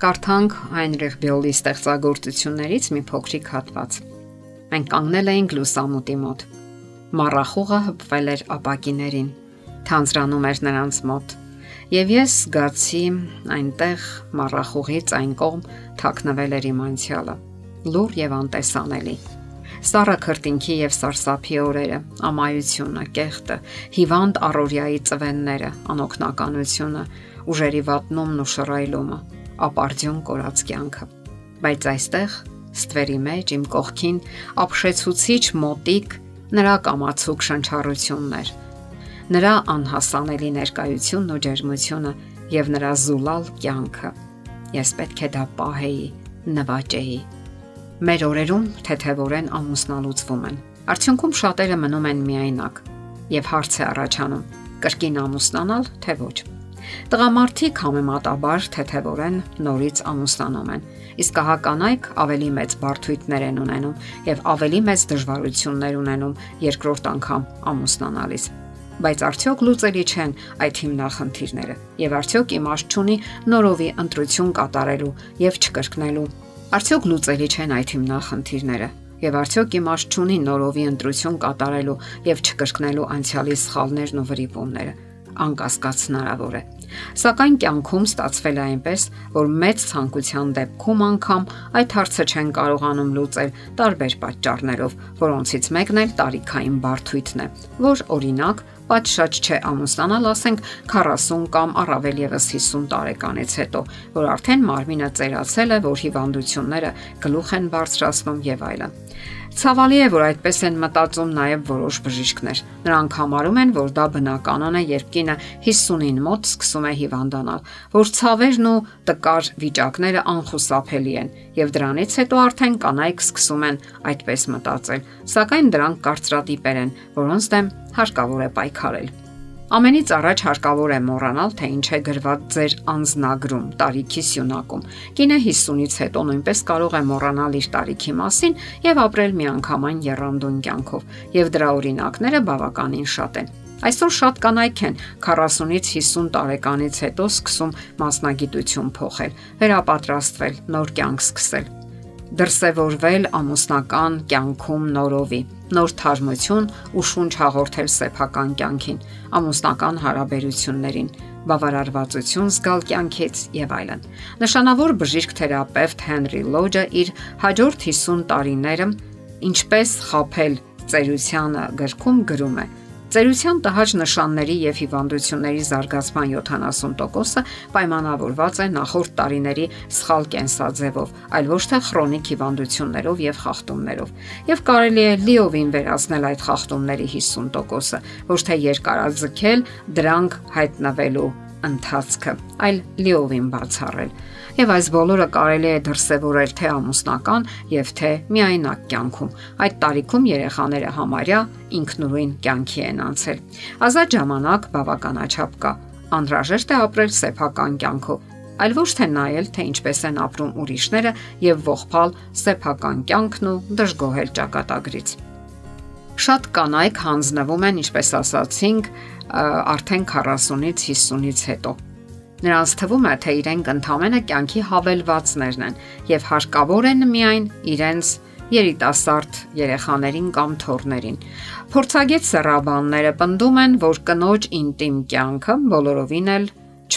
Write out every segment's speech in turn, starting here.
Կարդանք Հայնրիխ Բյոլի ստեղծագործություններից մի փոքրիկ հատված։ Մենք կանգնել էինք լուսամուտի մոտ։ Մառախուղը հպվել էր ապակիներին, թանձրանում էր նրանց մոտ։ Եվ ես զգացի այնտեղ մառախուղից այն կողմ թաքնվել էր իմ անցյալը։ Լուր եւ անտեսանելի։ Սառը քրտինքի եւ սարսափի օրերը, ամայությունը, կեղտը, հիվանդ առօրյայի ծվենները, անօքնականությունը, ուժերի վատնումն ու շռայլումը ապարդյուն կորած կյանքը։ Բայց այստեղ, ստվերի մեջ իմ կողքին ապշեցուցիչ մոտիկ նրա կամացուկ շնչառություններ։ Նրա անհասանելի ներկայությունն ու ջերմությունը եւ նրա զուլալ կյանքը։ Ես պետք է դա պահեի, նվաճեի։ Մեր օրերում թեթևորեն ամուսնալուծվում են։ Արդյունքում շատերը մնում են միայնակ եւ հարց է առաջանում. կրկին ամուսնանալ թե ոչ։ Տղամարդիկ համեմատաբար թեթևորեն նորից ամուսնանում են, իսկ ահա կանայք ավելի մեծ բարդույթներ են ունենում եւ ավելի մեծ դժվարություններ ունենում երկրորդ անգամ ամուսնանալիս բայց արդյոք լուծելի չեն այդ հիմնախնդիրները եւ արդյոք իմաստ չունի նորովի ընտրություն կատարելու եւ չկրկնելու արդյոք լուծելի չեն այդ հիմնախնդիրները եւ արդյոք իմաստ չունի նորովի ընտրություն կատարելու եւ չկրկնելու անցյալի սխալներն ու վրիպումները անկասկած հնարավոր է Սակայն կյանքում ստացվել է այնպես, որ մեծ ցանկության դեպքում անգամ այդ հարցը չեն կարողանում լուծել տարբեր պատճառներով, որոնցից մեկն էլ տարիքային բարդույթն է, որ օրինակ պատշաճ չէ ամուսնանալ, ասենք 40 կամ առավել եւս 50 տարեկանից հետո, որ արդեն մարմինը ծերացել է, որ հիվանդությունները գլուխ են բարձրացնում եւ այլն։ Ցավալի է, որ այդպես են մտածում նաև որոշ բժիշկներ։ Նրանք համարում են, որ դա բնականon է, երբ կինը 50-ին մոտ սկսում է հիվանդանալ, որ ցավերն ու տկար վիճակները անխուսափելի են, եւ դրանից հետո արդեն կանայք սկսում են այդպես մտածել։ Սակայն դրանք կարծրատիպեր են, որոնց դեմ հարկավոր է պայքարել։ Ամենից առաջ հարկավոր է մոռանալ, թե ինչ է գրված ձեր անznագրում, տարիքի սյունակում։ Կինը 50-ից հետո նույնպես կարող է մոռանալ իր տարիքի մասին եւ ապրել միանգամայն երանդուն կյանքով, եւ դրա օրինակները բավականին շատ են։ Այսօր շատ կանայք են 40-ից 50 տարեկանից հետո սկսում մասնագիտություն փոխել, վերապատրաստվել, նոր կյանք սկսել դրսևորվել ամուսնական կյանքում նորովի, նոր թարմություն ու շունչ հաղորդել սեփական կյանքին, ամուսնական հարաբերություններին, բավարարվածություն զգալ կյանքից եւ այլն։ Նշանավոր բժիշկ թերապևտ Հենրի Լոջը իր հաջորդ 50 տարիները ինչպես խափել ծերությանը գրքում գրում է. Ծերության տհաճ նշանների եւ հիվանդությունների զարգացման 70%-ը պայմանավորված է նախորդ տարիների սխալ կենսաձևով, այլ ոչ թե քրոնիկ հիվանդություններով եւ խախտումներով։ Եվ կարելի է լիովին վերացնել այդ խախտումների 50%-ը, ոչ թե երկարաձգել դրանք հայտնվելու ընթացքը, այլ լիովին բացառել եւ այս բոլորը կարելի է դրսեւորել թե ամուսնական եւ թե միայնակ կյանքում։ Այդ տարիքում երեխաները համարյա ինքնուրույն կյանքի են անցել։ Ազատ ժամանակ բավականաչափ կա։ Անհրաժեշտ է ապրել սեփական կյանքով, այլ ոչ թե նայել, թե ինչպես են ապրում ուրիշները եւ ողփալ սեփական կյանքն ու դժգոհել ճակատագրից։ Շատ կանայք հանձնվում են, ինչպես ասացինք, արդեն 40-ից 50-ից հետո Նրանց թվում է, թե իրենք ընդհանրապես կյանքի հավելվածներն են եւ հարկավոր են միայն իրենց երիտասարդ երեխաներին կամ թորներին։ Փորձագետ սեռաբանները պնդում են, որ կնոջ ինտիմ կյանքը բոլորովին էլ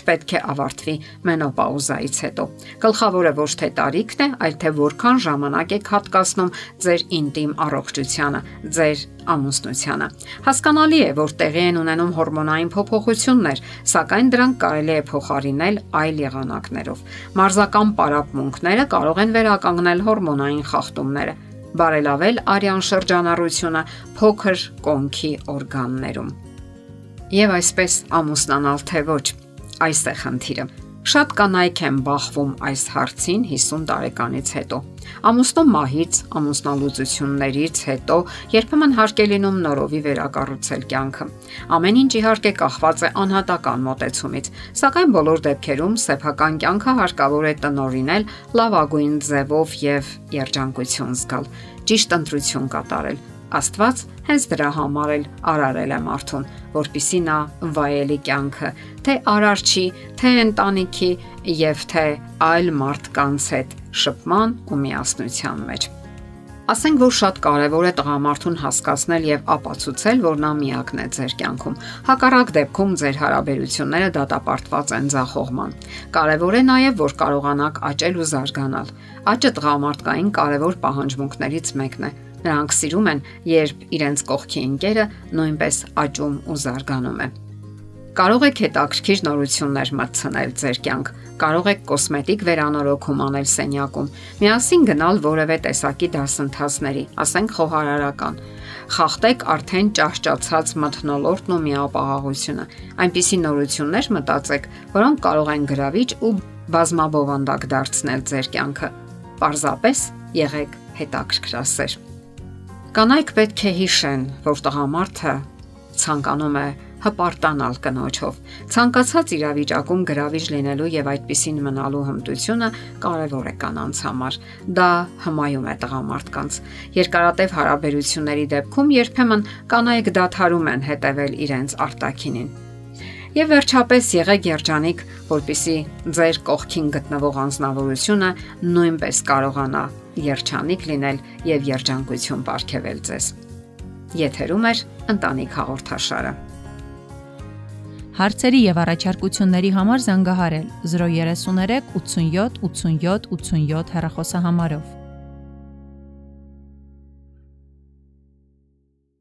չպետք է ավարտվի մենոպաուզայից հետո։ Գլխավորը ոչ թե տարիքն է, այլ թե որքան ժամանակ եք հատկացնում ձեր ինտիմ առողջությանը, ձեր ամուսնությանը։ Հասկանալի է, որ տեղի են ունենում հորմոնային փոփոխություններ, սակայն դրանք կարելի է փոխարինել այլ եղանակներով։ Մարզական պարապմունքները կարող են վերականգնել հորմոնային խախտումները, բարելավել արյան շրջանառությունը փոքր կոնքի օրգաններում։ Եվ այսպես ամուսնանալ թե ոչ Այս է խնդիրը։ Շատ կանայք են բախվում այս հարցին 50 տարեկանից հետո։ Ամուսնու մահից, ամուսնալուծություններից հետո երբեմն հարկ է լինում նորովի վերակառուցել կյանքը։ Ամեն ինչ իհարկե կախված է անհատական մոտեցումից, սակայն բոլոր դեպքերում սեփական կյանքը հարկավոր է տնորինել լավագույն ձևով եւ երջանկություն զգալ, ճիշտ ընտրություն կատարել, Աստված հենց դրա համար էլ արարել է մարդուն, որpիսի նա վայելի կյանքը, թե արարչի, թե ընտանիքի եւ թե այլ մարդկանց հետ շփման ու միասնության մեջ։ Ասենք որ շատ կարևոր է տղամարդուն հասկացնել եւ ապացուցել, որ նա միակն է ձեր կյանքում։ Հակառակ դեպքում ձեր հարաբերությունները դատապարտված են ձախողման։ Կարևոր է նաեւ, որ կարողանաք աճել ու զարգանալ։ Աճը տղամարդկային կարևոր պահանջմունքներից մեկն է, Նրանք սիրում են, երբ իրենց կողքի ընկերը նույնպես աճում ու զարգանում է։ Կարող եք հետաքրքիր նորություններ մտցնել ձեր կյանք։ Կարող եք կոսմետիկ վերանորոգում անել սենյակում, միասին գնալ որևէ տեսակի դասընթացների, ասենք խոհարարական։ Խախտեք արդեն ճահճացած մթնոլորտն ու միապաղաղությունը։ Այնպիսի նորություններ մտածեք, որոնք կարող են գրավիչ ու բազմաբովանդակ դարձնել ձեր կյանքը։ Պարզապես եղեք հետաքրքրասեր։ Կանայք պետք է հիշեն, որ տղամարդը ցանկանում է հպարտանալ կնոջով։ Ցանկացած իրավիճակում գրավիչ լինելու եւ այդպիսին մնալու հմտությունը կարեւոր է կանանց համար։ Դա հմայում է տղամարդկանց։ Երկարատև հարաբերությունների դեպքում երբեմն կանայք դադարում են հետևել իրենց արտակինին Եվ վերջապես եղեք երջանիկ, որpիսի ձեր կողքին գտնվող անznավորությունը նույնպես կարողանա երջանիկ լինել եւ երջանկություն ապարգևել ձեզ։ Եթերում է ընտանիք հաղորդաշարը։ Հարցերի եւ առաջարկությունների համար զանգահարել 033 87 87 87 հեռախոսահամարով։